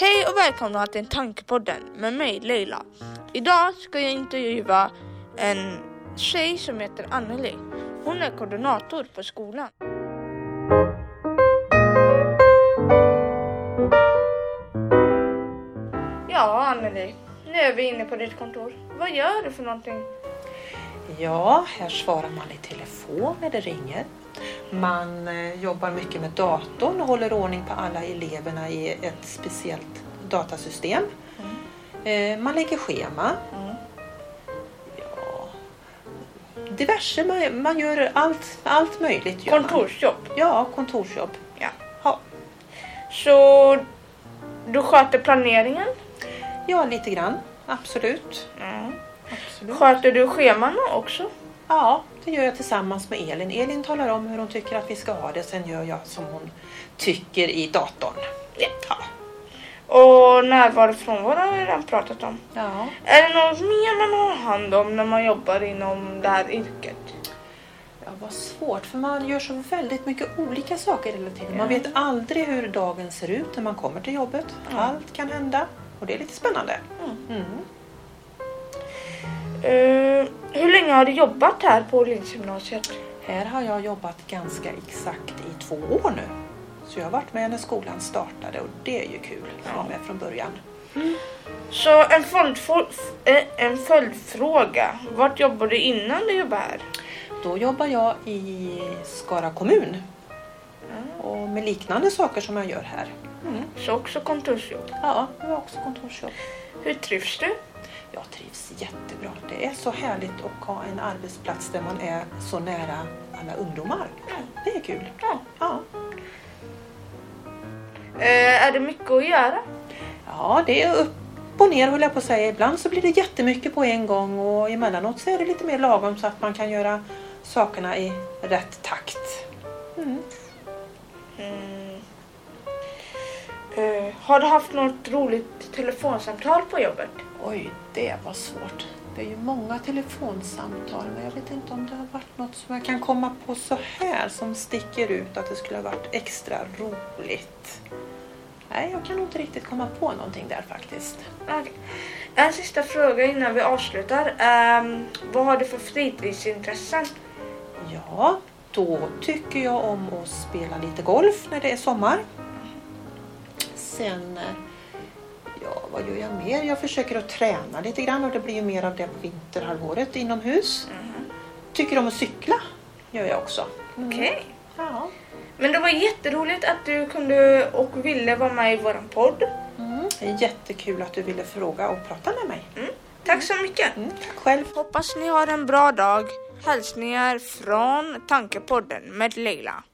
Hej och välkomna till Tankepodden med mig Leila. Idag ska jag intervjua en tjej som heter Anneli. Hon är koordinator på skolan. Ja, Anneli. Nu är vi inne på ditt kontor. Vad gör du för någonting? Ja, här svarar man i telefon när det ringer. Man eh, jobbar mycket med datorn och håller ordning på alla eleverna i ett speciellt datasystem. Eh, Man lägger schema. Mm. Ja, diverse, man, man gör allt, allt möjligt. Kontorsjobb. Ja, kontorsjobb. Ja. Ja. Så du sköter planeringen? ja, lite grann. Absolut. Mm. Absolut. Sköter du scheman också? Ja, det gör jag tillsammans med Elin. Elin talar om hur hon tycker att vi ska ha det. Sen gör jag som hon tycker i datorn. Ja. Och närvaro frånvaro har vi redan pratat om. ja. Är det något mer man har hand om när man jobbar inom det här yrket? Ja, vad svårt, för man gör så väldigt mycket olika saker hela tiden. Man vet aldrig hur dagen ser ut när man kommer till jobbet. Ja. Allt kan hända och det är lite spännande. Mm. Eh, hur länge har du jobbat här på Lindsgymnasiet? Här har jag jobbat ganska exakt i två år nu. Så jag har varit med när skolan startade och det är ju kul att vara med från början. Så en, följdfrå- eh, en följdfråga. Vart jobbade du innan du jobbade här? Då jobbar jag i Skara kommun och med liknande saker som jag gör här. Mm. Så också kontorsjobb. Ja, det var också kontorsjobb. Hur trivs du? Jag trivs jättebra. Det är så härligt att ha en arbetsplats där man är så nära alla ungdomar. Det är kul. Ja. Eh, är det mycket att göra? ja det är upp och ner höll jag på att säga. Ibland så blir det jättemycket på en gång och emellanåt så är det lite mer lagom så att man kan göra sakerna i rätt takt. Mm. Mm. Eh, har du haft något roligt telefonsamtal på jobbet? Oj, det var svårt. Det är ju många telefonsamtal men jag vet inte om det har varit något som jag kan komma på så här som sticker ut att det skulle ha varit extra roligt. Nej, jag kan nog inte riktigt komma på någonting där faktiskt. Okej. En sista fråga innan vi avslutar. Ehm, vad har du för fritidsintressen? Ja, då tycker jag om att spela lite golf när det är sommar. Sen, eh, gör jag mer? Jag försöker att träna lite grann och det blir ju mer av det på vinterhalvåret inomhus. Tycker om att cykla, gör jag också. Mm. Okej. Ja. Men det var jätteroligt att du kunde och ville vara med i våran podd. Mm. Det är jättekul att du ville fråga och prata med mig. Mm. Tack så mycket. Mm. Tack själv. Hoppas ni har en bra dag. Hälsningar från Tankepodden med Leila.